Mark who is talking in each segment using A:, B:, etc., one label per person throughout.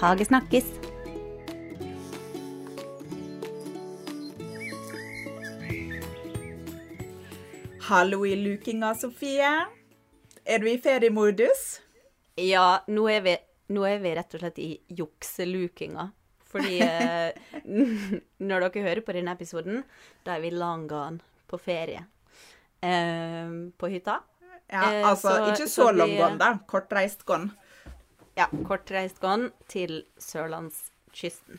A: Hagesnakkis.
B: Hallo i lukinga, Sofie. Er du i feriemodus?
A: Ja, nå er, vi, nå er vi rett og slett i jukselukinga. Fordi eh, når dere hører på denne episoden, da er vi long gone på ferie. Eh, på hytta.
B: Ja,
A: Eh,
B: altså
A: så-
B: ikke
A: så
B: så gone, da. Kortreist gone.
A: Ja, kortreist gone til sørlandskysten.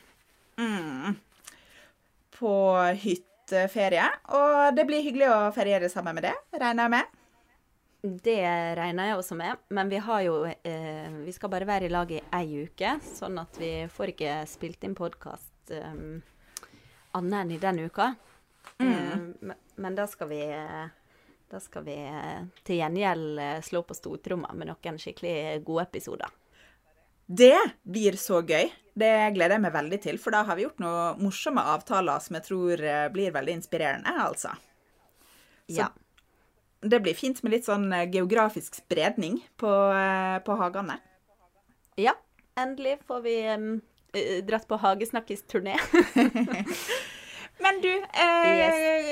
B: På hytteferie. Og det blir hyggelig å feriere sammen med det, regner jeg med.
A: Det regner jeg også med, men vi har jo eh, Vi skal bare være i lag i ei uke, sånn at vi får ikke spilt inn podkast eh, annet enn i den uka. Eh, men, men da skal vi Da skal vi eh, til gjengjeld eh, slå på stortromma med noen skikkelig gode episoder.
B: Det blir så gøy. Det gleder jeg meg veldig til, for da har vi gjort noen morsomme avtaler som jeg tror eh, blir veldig inspirerende, altså. Så
A: Ja.
B: det blir fint med litt sånn eh, geografisk spredning på, eh, på hagene.
A: ja. Endelig får vi um, dratt på Hagesnakkis-turné.
B: Men du, eh,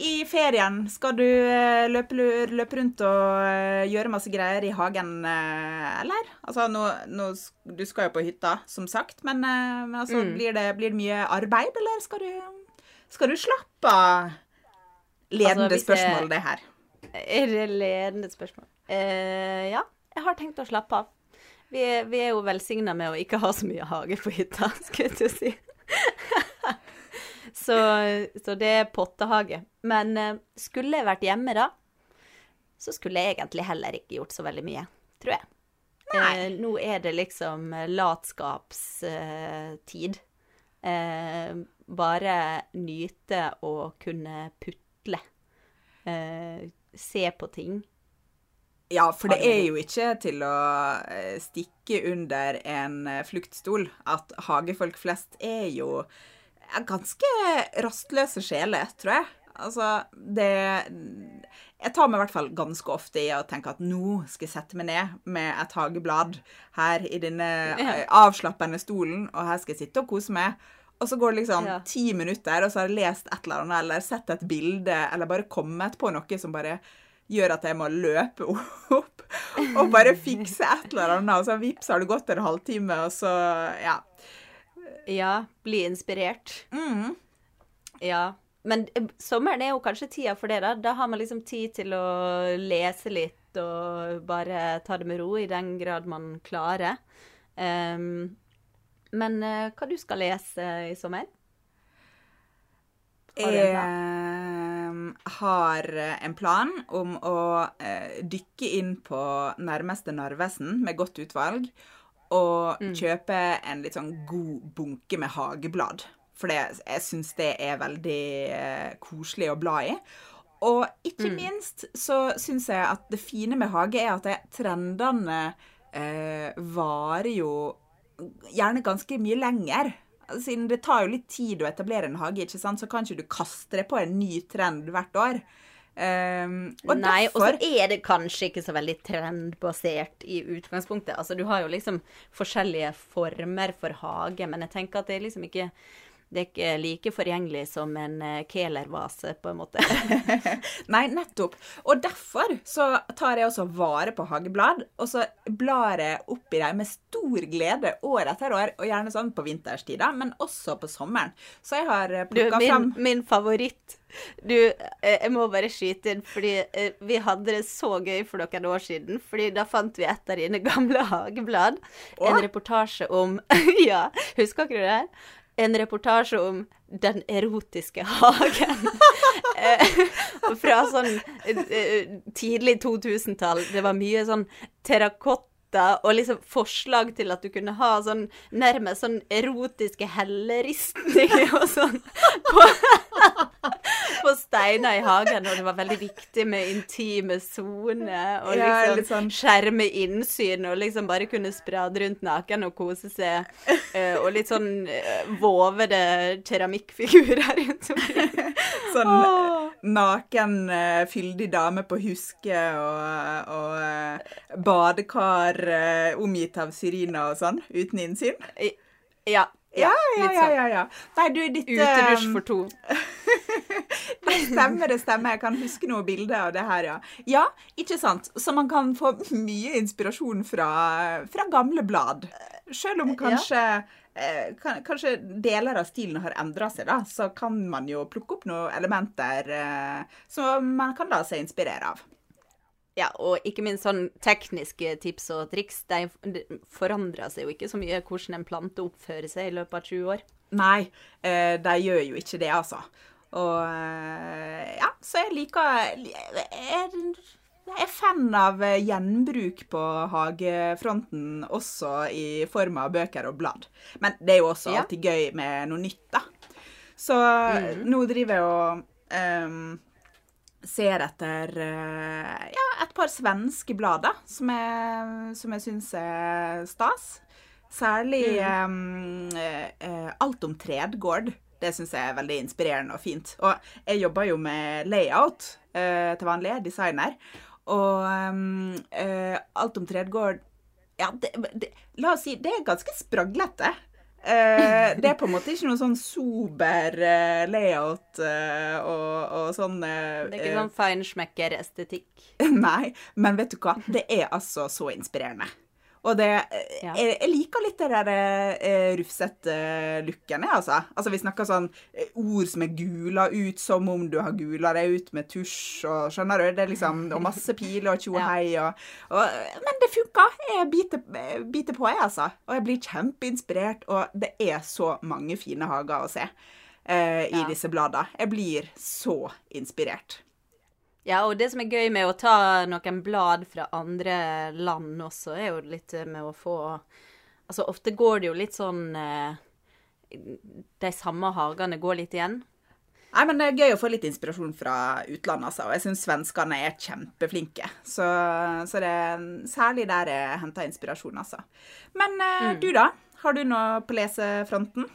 B: i ferien skal du eh, løpe, løpe rundt og eh, gjøre masse greier i hagen, eh, eller? Altså, nå, nå, du skal jo på hytta, som sagt, men, men altså, blir, det, blir det mye arbeid, eller skal du, skal du slappe av? Ledende
A: Altså,
B: spørsmål, det her.
A: Er det ledende spørsmål? Eh, ja, jeg har tenkt å slappe av. Vi er, vi er jo velsigna med å ikke ha så mye hage på hytta, skulle jeg til å si. Så, så det er pottehage. Men eh, skulle jeg vært hjemme da, så skulle jeg egentlig heller ikke gjort så veldig mye, tror jeg. Eh, nå er det liksom eh, latskapstid. Eh, bare nyte å kunne putle. Eh, se på ting.
B: Ja, for det er jo ikke til å eh, stikke under en fluktstol at hagefolk flest er jo ganske rastløse sjeler, tror jeg. Altså, det Jeg tar meg i hvert fall ganske ofte i å tenke at nå skal jeg sette meg ned med et hageblad her i denne eh, avslappende stolen, og her skal jeg sitte og kose meg. Og så går det liksom
A: Ja.
B: ti minutter, og så har jeg lest et eller annet, eller sett et bilde, eller bare kommet på noe som bare gjør at jeg må løpe opp og bare fikse et eller annet. Og så vips har det gått en halvtime, og så Ja.
A: Ja, bli inspirert.
B: Mm.
A: Ja. Men eh, sommeren er jo kanskje tida for det, da. Da har man liksom tid til å lese litt og bare ta det med ro, i den grad man klarer. Um, men uh, hva du skal lese i sommer? Har du en
B: Jeg
A: plan?
B: eh, har en plan om å dykke inn på nærmeste Narvesen med godt utvalg, og
A: Mm.
B: kjøpe en litt sånn god bunke med hageblad. For det, jeg syns det er veldig eh, koselig å bla i. Og ikke
A: Mm.
B: minst så syns jeg at det fine med hage er at det, trendene eh, varer jo gjerne ganske mye lenger. Siden det tar jo litt tid å etablere en hage, ikke sant? så kan ikke du kaste deg på en ny trend hvert år. Um, og
A: Nei, og så er det kanskje ikke så veldig trendbasert i utgangspunktet. Altså, du har jo liksom forskjellige former for hage, men jeg tenker at det er liksom ikke det er ikke like forgjengelig som en kelervase, på en måte.
B: Nei, nettopp. Og derfor så tar jeg også vare på hageblad, og så blar jeg opp i dem med stor glede år etter år, og gjerne sånn på vinterstida, men også på sommeren. Så jeg har eh, plukka fram
A: min favoritt Du, eh, jeg må bare skyte inn, fordi eh, vi hadde det så gøy for noen år siden. Fordi da fant vi et av dine gamle hageblad. En
B: Åh.
A: reportasje om Ja, husker ikke du det? En reportasje om den erotiske hagen. Eh, Fra sånn eh, tidlig 2000-tall. Det var mye sånn terrakotta og liksom forslag til at du kunne ha sånn nærmest sånn erotiske helleristninger og sånn på, steiner i hagen, og det var veldig viktig med intime soner og
B: Ja,
A: liksom
B: sånn-
A: skjerme innsyn og liksom bare kunne sprade rundt naken og kose seg. eh, og litt sånn eh, vovede keramikkfigurer rundt omkring.
B: sånn naken, eh, fyldig dame på huske og, og badekar omgitt av syriner og sånn, uten innsyn?
A: Ja.
B: Ja, ja, ja.
A: sånn.
B: ja, ja. Nei, du, ditt
A: Utedusj
B: eh,
A: for to.
B: Det stemmer, det stemmer. Jeg kan huske noe bilder av det her, ja. Ja, ikke sant. Så man kan få mye inspirasjon fra, fra gamle blad. Selv om kanskje, eh, kan, kanskje deler av stilen har endra seg, da, så kan man jo plukke opp noen elementer eh, som man kan la seg inspirere av.
A: Ja, og ikke minst sånn tekniske tips og triks. De de forandrer seg jo ikke så mye hvordan en plante oppfører seg i løpet av 20 år.
B: Nei, eh, de gjør jo ikke det, altså. Og eh, ja, så jeg liker Jeg jeg er fan av gjenbruk på hagefronten, også i form av bøker og blad. Men det er jo også alltid gøy med noe nytt, da. Så nå driver jeg og ehm, ser etter eh, ja, et par svenske blader som jeg, som jeg syns er stas. Særlig mm. um, Alt om Tredgård. Det syns jeg er veldig inspirerende og fint. Og jeg jobber jo med layout uh, til vanlig, jeg er designer. Og um, uh, Alt om Tredgård Ja, det, det, la oss si det er ganske spraglete. Eh, det er på en måte ikke noe sånn sober uh, layout uh, og, og sånn
A: Det er ikke sånn feinschmecker-estetikk.
B: Nei, men vet du hva? Det er altså så inspirerende. Og det eh,
A: Ja.
B: jeg, jeg liker litt det der eh, rufsete looken, jeg, altså. Altså, vi snakker sånn eh, ord som er gula ut som om du har gula deg ut med tusj og Skjønner du? Det er liksom Og masse piler og tjo og hei og, og Men det funka! Jeg biter, eh, biter på, jeg, altså. Og jeg blir kjempeinspirert, og det er så mange fine hager å se eh, i
A: Ja.
B: disse bladene. Jeg blir så inspirert.
A: Ja, og det som er gøy med å ta noen blad fra andre land også, er jo litt med å få Altså, ofte går det jo litt sånn eh, De samme hagene går litt igjen.
B: Nei, men Det er gøy å få litt inspirasjon fra utlandet, altså. Og jeg syns svenskene er kjempeflinke. Så, så det er særlig der jeg henter inspirasjon, altså. Men mm. du, da? Har du noe på lesefronten?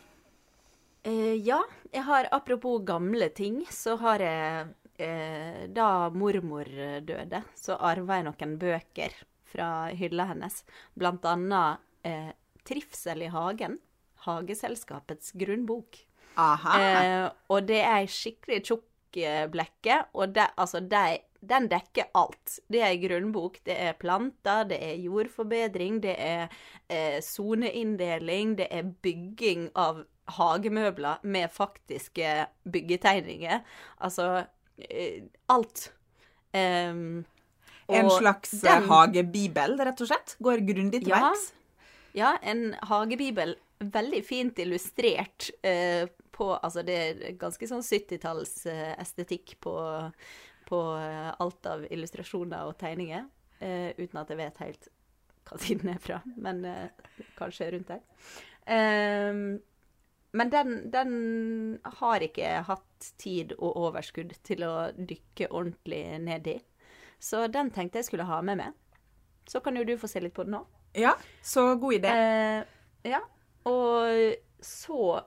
A: Uh, ja, jeg har apropos gamle ting, så har jeg eh, Da mormor døde, så arva jeg noen bøker fra hylla hennes. Blant annet eh, 'Trivsel i hagen'. Hageselskapets grunnbok.
B: Aha.
A: Eh, og det er ei skikkelig tjukk eh, blekke, og det, altså, det, den dekker alt. Det er ei grunnbok. Det er planter, det er jordforbedring, det er eh, soneinndeling, det er bygging av hagemøbler med faktiske byggetegninger. Altså alt. Um,
B: en slags eh,
A: den-
B: hagebibel, rett og slett? Går grundig til
A: Ja.
B: verks?
A: Ja, en hagebibel. Veldig fint illustrert uh, på Altså, det er ganske sånn 70-tallsestetikk på, på uh, alt av illustrasjoner og tegninger. Eh, uten at jeg vet helt hva siden er fra, men eh, kanskje rundt der. Ehm, men den, den har ikke hatt tid og overskudd til å dykke ordentlig ned i. Så den tenkte jeg skulle ha med meg. Så kan jo du få se litt på den nå.
B: Ja, så god idé.
A: Eh, ja. Og så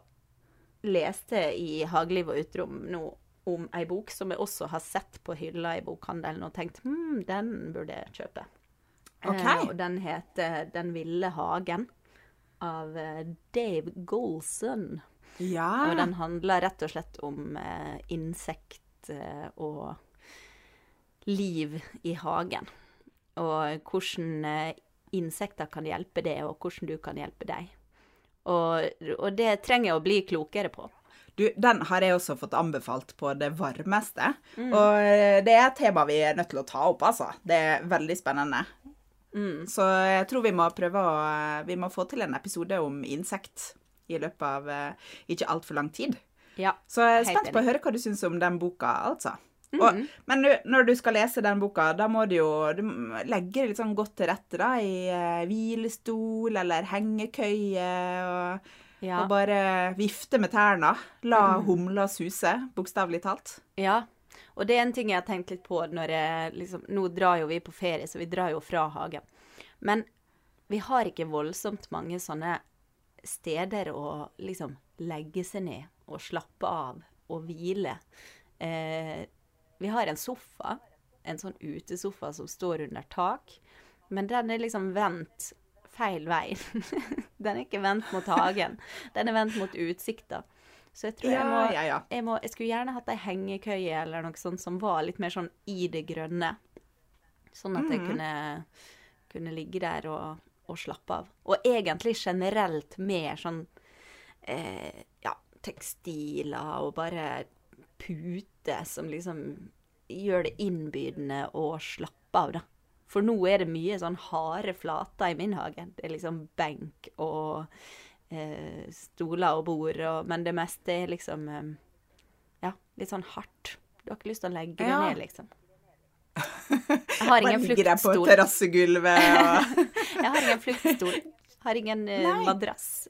A: leste jeg i Hageliv og Utrom nå om ei bok som jeg også har sett på hylla i bokhandelen og tenkt hm, den burde jeg kjøpe.
B: Ok.
A: Eh, og den heter 'Den ville hagen' av eh, Dave Golson.
B: Ja.
A: Og den handler rett og slett om eh, insekt eh, og liv i hagen. Og hvordan eh, insekter kan hjelpe det, og hvordan du kan hjelpe deg. Og, og det trenger jeg å bli klokere på.
B: Du, den har jeg også fått anbefalt på det varmeste.
A: Mm.
B: Og det er et tema vi er nødt til å ta opp, altså. Det er veldig spennende.
A: Mm.
B: Så jeg tror vi må prøve å Vi må få til en episode om insekt i løpet av eh, ikke altfor lang tid.
A: Ja.
B: Så jeg er spent på å høre hva du syns om den boka, altså.
A: Mm.
B: Og, men du, når du skal lese den boka, da må du jo du legge det litt sånn godt til rette, da, i uh, hvilestol eller hengekøye, og,
A: Ja.
B: og bare vifte med tærne. La humla suse, bokstavelig talt.
A: Ja, og det er en ting jeg har tenkt litt på når jeg liksom Nå drar jo vi på ferie, så vi drar jo fra hagen. Men vi har ikke voldsomt mange sånne steder å liksom legge seg ned og slappe av og hvile. Eh, vi har en sofa, en sånn utesofa som står under tak. men den er liksom vendt feil vei. den er ikke vendt mot hagen. Den er vendt mot utsikta. Så jeg tror jeg må,
B: Ja, ja, ja.
A: jeg må Jeg skulle gjerne hatt ei hengekøye eller noe sånt som var litt mer sånn i det grønne. Sånn at jeg kunne, kunne ligge der og, og slappe av. Og egentlig generelt mer sånn eh, ja, tekstiler og bare puter som liksom gjør det innbydende å slappe av, da. For nå er det mye sånn harde flater i min hage. Det er liksom benk og eh, stoler og bord, og, men det meste er liksom eh, ja, litt sånn hardt. Du har ikke lyst til å legge det ned, liksom. Jeg har
B: ingen
A: ingen
B: ligger der på
A: fluktstol.
B: terrassegulvet og
A: Jeg har ingen fluktstol. Har ingen eh, madrass.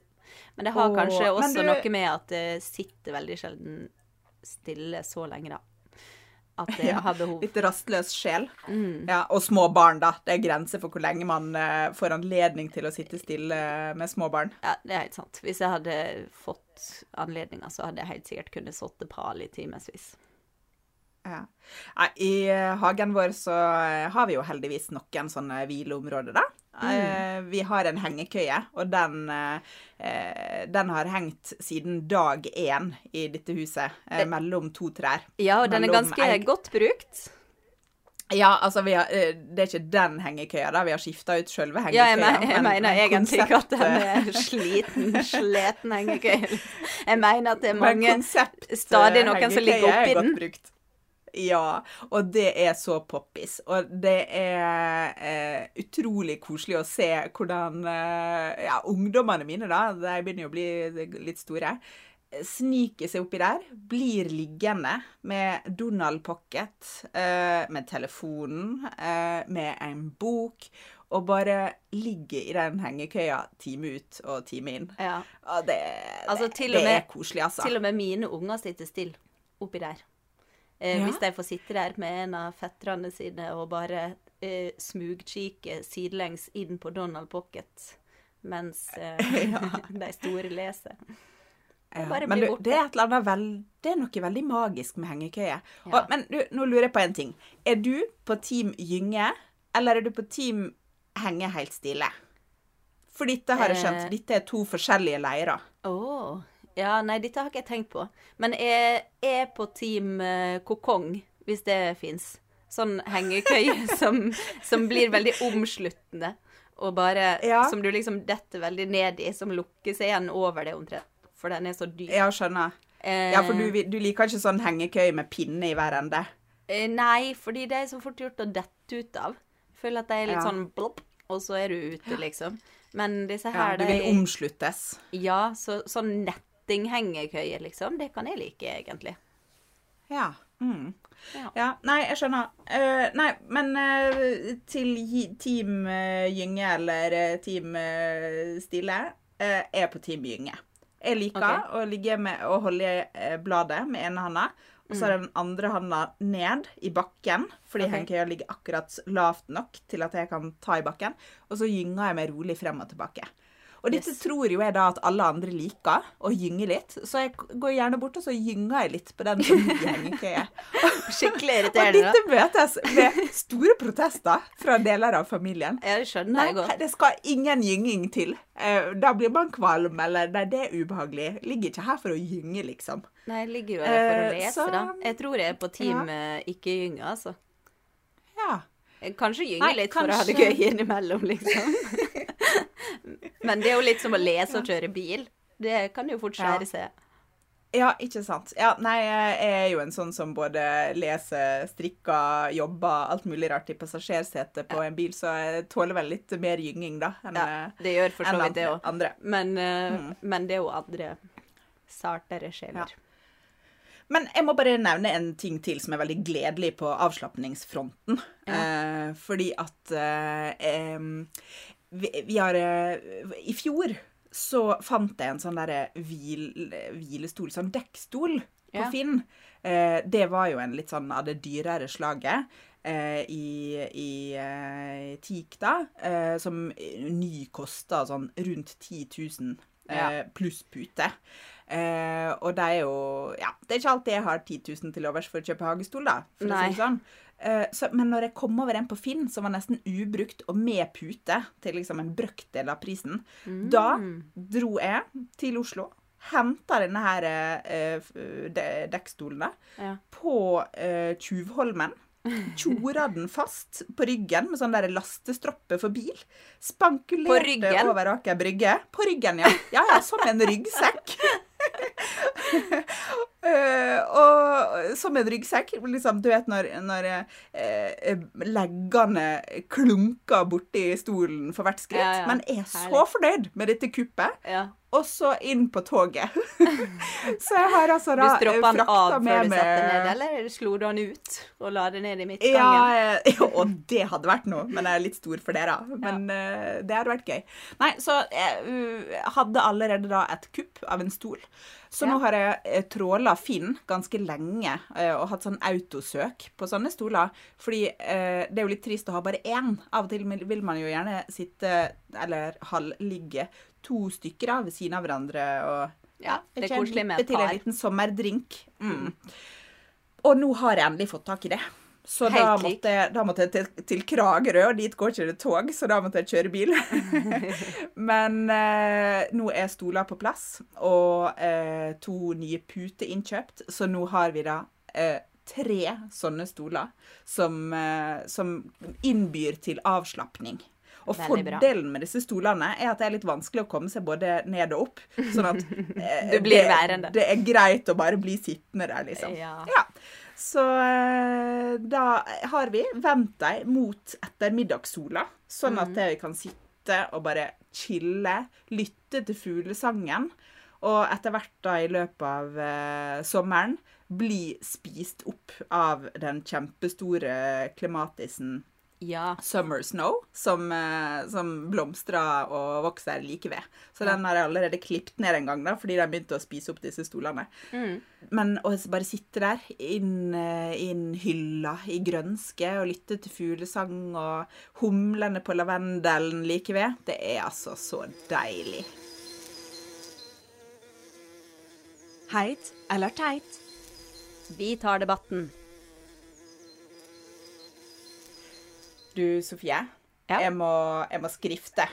A: Men det har
B: Åh,
A: kanskje også
B: du-
A: noe med at det sitter veldig sjelden stille så lenge, da. At jeg har behov.
B: Litt rastløs sjel.
A: Mm.
B: Ja, og små barn, da. Det er grenser for hvor lenge man eh, får anledning til å sitte stille med små barn.
A: Ja, det er helt sant. Hvis jeg hadde fått anledninger, så hadde jeg helt sikkert kunnet sitte pral i timevis.
B: Ja. I eh, hagen vår så eh, har vi jo heldigvis noen sånne hvileområder, da. Eh, vi har en hengekøye, og den, eh, eh, den har hengt siden dag én i dette huset, Det... mellom to trær.
A: Ja, og den er ganske
B: ei-
A: godt brukt.
B: Ja, altså, vi har, det er ikke den hengekøya, da. Vi har skifta ut selve hengekøya.
A: Ja, jeg, men, jeg
B: men-
A: mener
B: men
A: egentlig ikke at den er sliten, sliten hengekøye. Jeg mener at det er mange stadig noen som ligger
B: er
A: oppi den.
B: Ja, og det er så poppis. Og det er eh, utrolig koselig å se hvordan eh, ja, ungdommene mine, da, de begynner jo å bli litt store, sniker seg oppi der, blir liggende med Donald Pocket, eh, med telefonen, eh, med en bok, og bare ligger i den hengekøya time ut og time inn.
A: Ja.
B: Og det,
A: Altså,
B: det,
A: altså,
B: det
A: med-
B: er koselig, altså.
A: Til og med mine unger sitter stille oppi der. Eh,
B: Ja.
A: Hvis de får sitte der med en av fetterne sine og bare eh, smugkikke sidelengs inn på Donald Pocket mens eh, de store leser.
B: Ja, men du, det er et eller annet vel, det er noe veldig magisk med hengekøye.
A: Ja.
B: Og, men du, nå lurer jeg på en ting. Er du på Team Gynge, eller er du på Team Henge helt stille? For dette har jeg skjønt.
A: Eh.
B: Dette er to forskjellige leirer.
A: Å. Ja, nei, dette har ikke jeg tenkt på. Men jeg er på team eh, kokong, hvis det fins. Sånn hengekøye som, som blir veldig omsluttende. Og bare
B: Ja.
A: Som du liksom detter veldig ned i, som lukker seg igjen over det omtrent. For den er så dyp.
B: Ja, skjønner.
A: Eh,
B: Ja, for du, du liker ikke sånn hengekøye med pinne i hver ende?
A: eh, Nei, fordi det er så fort gjort å dette ut av. Jeg føler at det er litt
B: Ja.
A: sånn blopp, og så er du ute, liksom. Men disse her Ja,
B: du vil omsluttes.
A: Ja, så, sånn nettinghengekøye, liksom. Det kan jeg like, egentlig.
B: Ja. Mm.
A: Ja.
B: Ja, nei, jeg skjønner. Uh, nei, men uh, til Team eh, Gynge eller Team Stille, uh, er på Team Gynge. Jeg liker
A: okay.
B: å ligge med å holde bladet med ene handa, og så
A: Mm.
B: den andre handa ned i bakken, fordi
A: okay.
B: hengekøya ligger akkurat lavt nok til at jeg kan ta i bakken, og så gynger jeg meg rolig frem og tilbake. Og dette
A: Yes.
B: tror jo jeg da at alle andre liker, å gynge litt, så jeg går gjerne bort og så gynger jeg litt på den hengekøye.
A: Skikkelig
B: Og
A: irriterende. da.
B: dette møtes med store protester fra deler av familien.
A: Ja, skjønner
B: Nei,
A: jeg godt.
B: det skal ingen gynging til. Eh, Da blir man kvalm, eller nei, det er ubehagelig. Ligger ikke her for å gynge, liksom.
A: Nei, jeg ligger jo her for å
B: Eh,
A: lese,
B: så-
A: da. Jeg tror jeg er på team ja. ikke gynge, altså.
B: Ja.
A: Jeg Kanskje gynge
B: litt
A: litt for å ha det gøy innimellom, liksom. Men det er jo litt som å lese og kjøre bil. Det kan jo fort skjære seg.
B: Ja, ikke sant. Ja, nei, jeg er jo en sånn som både leser, strikker, jobber, alt mulig rart i passasjersetet på en bil, så jeg tåler vel litt mer gynging, da, enn
A: Ja,
B: eh,
A: det gjør for så vidt det òg. Men, eh,
B: Mm.
A: men det er jo andre sartere sjeler.
B: Men jeg må bare nevne en ting til som er veldig gledelig på avslapningsfronten. Eh, fordi at eh, vi, vi har eh, I fjor så fant jeg en sånn derre hvil, hvilestol, sånn dekkstol, på
A: Ja.
B: Finn. Eh, det var jo en litt sånn av det dyrere slaget. eh, I, i eh, teak, da. eh, som ny kosta sånn rundt 10 000 eh,
A: Ja.
B: pluss pute. Eh, og det er jo Ja, det er ikke alltid jeg har 10 000 til overs for å kjøpe hagestol, da. For å si
A: Nei.
B: sånn. Eh, så, men når jeg kom over en på Finn som var nesten ubrukt og med pute til liksom en brøkdel av prisen, da dro jeg til Oslo, henta denne her eh, de- dekkstolen
A: Ja.
B: på eh, Tjuvholmen. Tjora den fast på ryggen med sånn der lastestroppe for bil. Spankulerte over Aker Brygge. På ryggen, ja. Ja, ja, som en ryggsekk. uh, og som en ryggsekk. Liksom, du vet når, når uh, leggene klunker borti stolen for hvert skritt.
A: Ja, ja.
B: Men er så fornøyd med dette kuppet.
A: ja.
B: Og så inn på toget. så jeg har altså da
A: Du
B: da
A: stroppa den av før
B: med
A: du satte den ned,
B: meg-
A: eller slo du den ut og la det ned i midtgangen?
B: Ja, ja, og det hadde vært noe, men jeg er litt stor for det, da. Men eh, det hadde vært gøy. Nei, så jeg uh, hadde allerede da et kupp av en stol. Så
A: Ja.
B: nå har jeg uh, tråla Finn ganske lenge eh, og hatt sånn autosøk på sånne stoler. Fordi eh, det er jo litt trist å ha bare én. Av og til vil man jo gjerne sitte, eller halvligge, to stykker da, ved siden av hverandre. og
A: Ja, det er koselig med et
B: par. til en liten sommerdrink. Mm. Og nå har jeg endelig fått tak i det. Så da måtte, da måtte jeg til, til Kragerø, og dit går ikke det tog, så da måtte jeg kjøre bil. Men eh, nå er stoler på plass, og eh, to nye puter innkjøpt, så nå har vi da eh, tre sånne stoler som, eh, som innbyr til avslapning. Og
A: Veldig bra.
B: fordelen med disse stolene er at det er litt vanskelig å komme seg både ned og opp. Sånn at eh, det, det er greit å bare bli sittende der, liksom.
A: Ja.
B: Ja. Så eh, da har vi vendt dem mot ettermiddagssola, sånn at vi kan sitte og bare chille, lytte til fuglesangen, og etter hvert da i løpet av eh, sommeren bli spist opp av den kjempestore klimatisen
A: ja.
B: Summer Snow, som, eh, som blomstrer og vokser like ved. Så den har jeg allerede klippet ned en gang, da, fordi de begynte å spise opp disse stolene.
A: Mm.
B: Men å bare sitte der inn, eh, inn hylla i grønske og lytte til fuglesang og humlene på lavendelen like ved, det er altså så deilig.
C: Heit eller teit?
A: Vi tar debatten.
B: Du, Sofie,
A: Ja.
B: jeg, må, jeg må skrifte.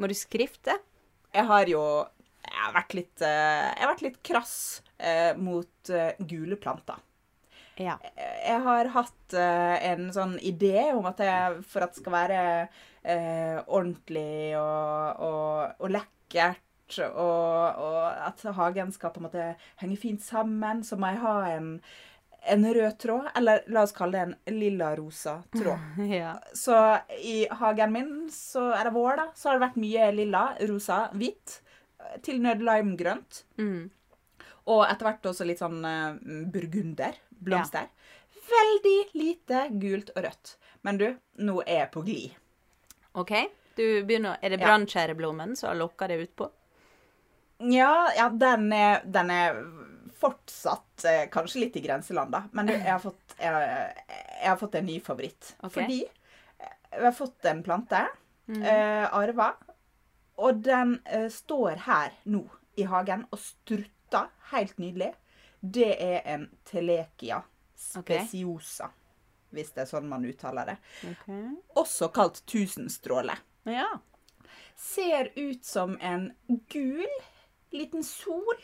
A: Må du skrifte?
B: Jeg har jo jeg har vært litt, eh, jeg har vært litt krass eh, mot eh, gule planter.
A: Ja.
B: Jeg har hatt uh, en sånn idé om at jeg, for at det skal være uh, ordentlig og, og, og lekkert, og, og at hagen skal på en måte henge fint sammen, så må jeg ha en, en rød tråd, eller la oss kalle det en lilla-rosa tråd.
A: ja.
B: Så i hagen min, så er det vår, da, så har det vært mye lilla, rosa, hvitt, til nød limegrønt.
A: Mm.
B: Og etter hvert også litt sånn uh, burgunder, blomster. Veldig lite gult og rødt. Men du, nå er jeg på glid.
A: OK. Du begynner, er det
B: Ja.
A: brannskjæreblommen som har lokka det utpå?
B: Ja, ja den, er, den er fortsatt eh, kanskje litt i grenseland, da. Men jeg har fått, jeg, jeg har fått en ny favoritt.
A: Okay.
B: Fordi jeg har fått en plante, eh, arva, og den eh, står her nå i hagen og strutter helt nydelig. Det er en telekia speciosa, hvis det er sånn man uttaler det. Også kalt tusenstråle.
A: Ja.
B: Ser ut som en gul liten sol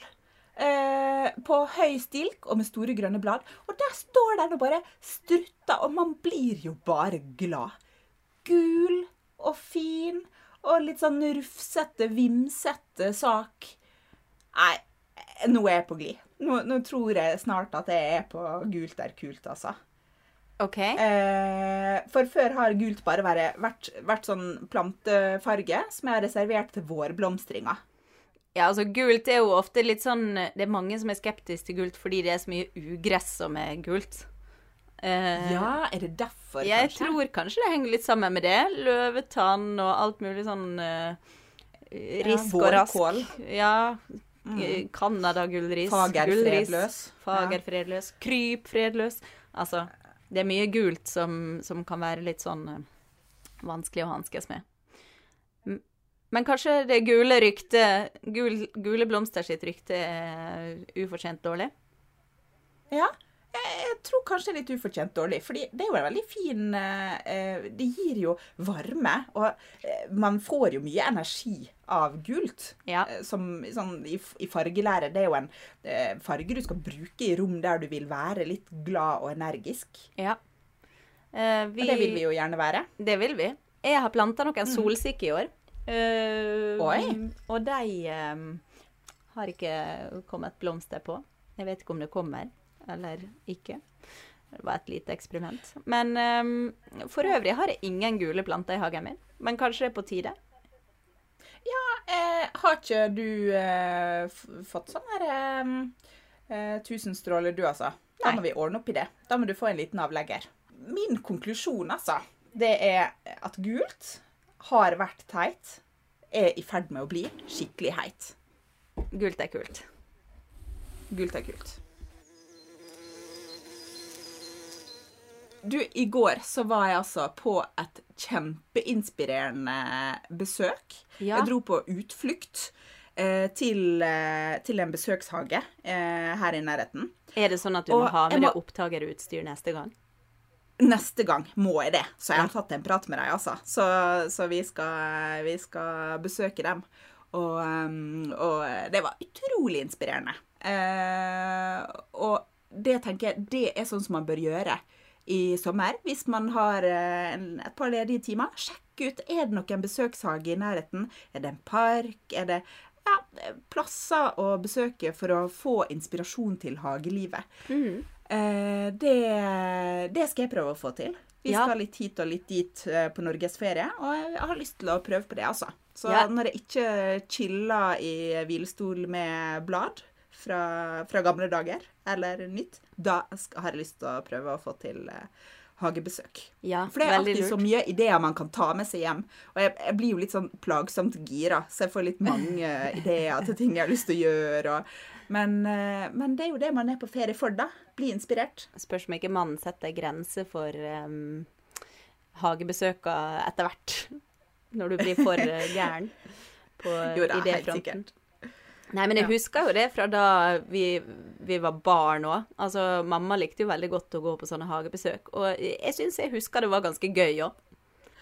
B: eh, på høy stilk og med store grønne blad. Og der står den og bare strutter, og man blir jo bare glad. Gul og fin og litt sånn rufsete, vimsete sak. Nei, nå er jeg på glid. Nå, nå tror jeg snart at jeg er på gult er kult, altså.
A: OK.
B: Eh, for før har gult bare vært, vært, vært sånn plantefarge som jeg har reservert til vårblomstringa.
A: Ja, altså Gult er jo ofte litt sånn Det er mange som er skeptiske til gult fordi det er så mye ugress som er gult. Eh,
B: Ja, er det derfor,
A: Jeg
B: kanskje?
A: tror kanskje det henger litt sammen med det. Løvetann og alt mulig sånn uh, risk og rask.
B: vårkål.
A: Ja. Mm. Canada-gullris.
B: Fager fredløs.
A: Fager fredløs. Kryp fredløs. Altså, det er mye gult som, som kan være litt sånn eh, vanskelig å hanskes med. Men kanskje det gule ryktet gul, Gule blomster sitt rykte er ufortjent dårlig?
B: Ja, jeg, tror kanskje det er litt ufortjent dårlig. fordi det er jo en veldig fin eh, Det gir jo varme, og eh, man får jo mye energi av gult.
A: Ja.
B: Eh, Som sånn, i, i fargelære. Det er jo en farge du skal bruke i rom der du vil være litt glad og energisk.
A: Ja. Eh, vi,
B: Og det vil vi jo gjerne være.
A: Det vil vi. Jeg har planta noen solsikker i år. Eh,
B: Oi.
A: Og de eh, har ikke kommet blomster på. Jeg vet ikke om det kommer eller ikke. Det var et lite eksperiment. Men um, for øvrig har jeg ingen gule planter i hagen min. Men kanskje det er på tide?
B: Eh, har ikke du eh, fått sånn her eh, eh, tusenstråler, du altså? Da må vi ordne opp i det. Da må du få en liten avlegger. Min konklusjon, altså, det er at gult har vært teit, er i ferd med å bli skikkelig heit.
A: Gult er kult.
B: Gult er kult. Du, i går så var jeg altså på et kjempeinspirerende besøk.
A: Ja.
B: Jeg dro på utflukt eh, til, eh, til en besøkshage eh, her i nærheten.
A: Er det sånn at du
B: Og
A: må ha med
B: må-
A: deg opptakerutstyr neste gang?
B: Neste gang må jeg det, så jeg har tatt en prat med dem, altså. Så, så vi, skal, vi skal besøke dem. Og, um, og det var utrolig inspirerende. Eh, og det tenker jeg, det er sånn som man bør gjøre i sommer. Hvis man har eh, en- et par ledige timer, sjekk ut. Er det noen besøkshage i nærheten? Er det en park? Er det ja, plasser å besøke for å få inspirasjon til hagelivet? Eh, det, det skal jeg prøve å få til. Vi
A: Ja.
B: skal litt hit og litt dit eh, på norgesferie, og jeg har lyst til å prøve på det, altså. Så
A: Ja.
B: når jeg ikke chiller i hvilestol med blad fra, fra gamle dager, eller nytt, da har jeg lyst til å prøve å få til eh, hagebesøk.
A: Ja,
B: For det er
A: alltid
B: alltid så mye ideer man kan ta med seg hjem. Og jeg, jeg blir jo litt sånn plagsomt gira, så jeg får litt mange ideer til ting jeg har lyst til å gjøre. Og, men, eh, men det er jo det man er på ferie for, da. Bli inspirert.
A: Spørs om ikke mannen setter grenser for um, hagebesøka etter hvert. Når du blir for eh, gæren på idéfronten. Nei, men jeg husker jo det fra da vi, vi var barn òg. Altså, mamma likte jo veldig godt å gå på sånne hagebesøk. Og jeg syns jeg husker det var ganske gøy òg.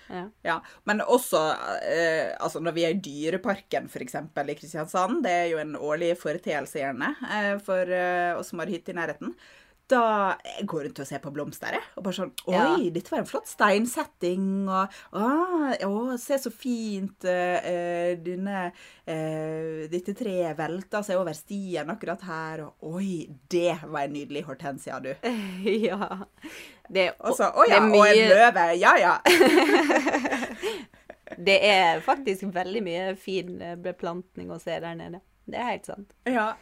A: Ja.
B: Ja, Men også eh, altså når vi er i Dyreparken f.eks. i Kristiansand, det er jo en årlig foreteelse gjerne eh, for eh, oss som har hytte i nærheten. Da jeg går rundt og ser på blomster, jeg. Og bare sånn Oi,
A: Ja.
B: dette var en flott steinsetting. Og ah, å, se så fint uh, denne, eh, dette treet velta seg over stien akkurat her. Og oi, det var en nydelig hortensia, du.
A: ja. Det,
B: Og så å ja,
A: mye...
B: og en løve. Ja ja.
A: Det er faktisk veldig mye fin beplantning å se der nede. Det er helt sant.
B: Ja,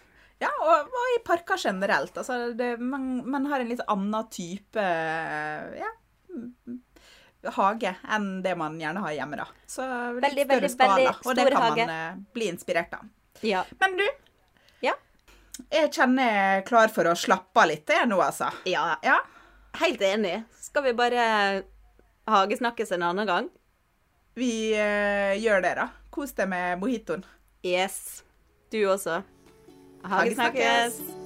B: ja og, og i parker generelt. Altså, det, man, man har en litt annen type ja, mm, hage enn det man gjerne har hjemme, da. Så litt
A: Veldig,
B: større
A: veldig,
B: skala,
A: veldig
B: og det kan
A: hage.
B: man eh, bli inspirert av.
A: Ja.
B: Men du,
A: Ja.
B: jeg kjenner jeg er klar for å slappe av litt, jeg nå, altså.
A: ja.
B: Ja,
A: Helt enig. Skal vi bare hagesnakkes en annen gang?
B: vi uh, gjør det, da. Kos deg med mojitoen.
A: Yes. Du også. Hagesnakkes.
B: Hagesnakkes.